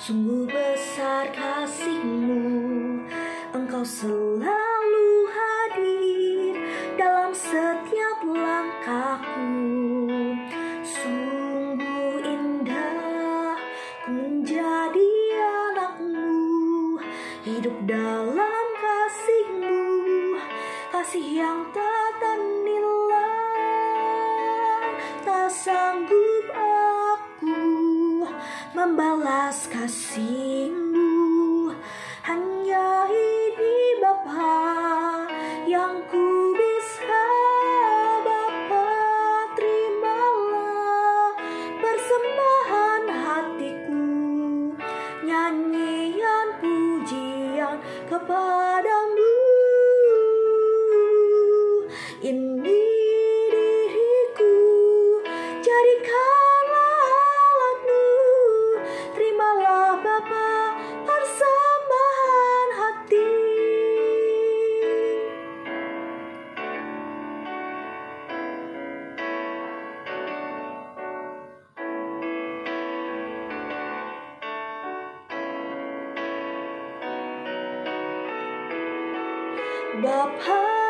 Sungguh besar kasihmu. Engkau selalu hadir Dalam setiap langkahku. Sungguh indah Ku menjadi anakmu. Hidup dalam kasihmu Kasih yang tak ternilai. Tak sanggup membalas kasihmu. Hanya ini Bapa yang ku bisa Bapa terimalah persembahan hatiku. Nyanyian pujian kepadamu Bapa terima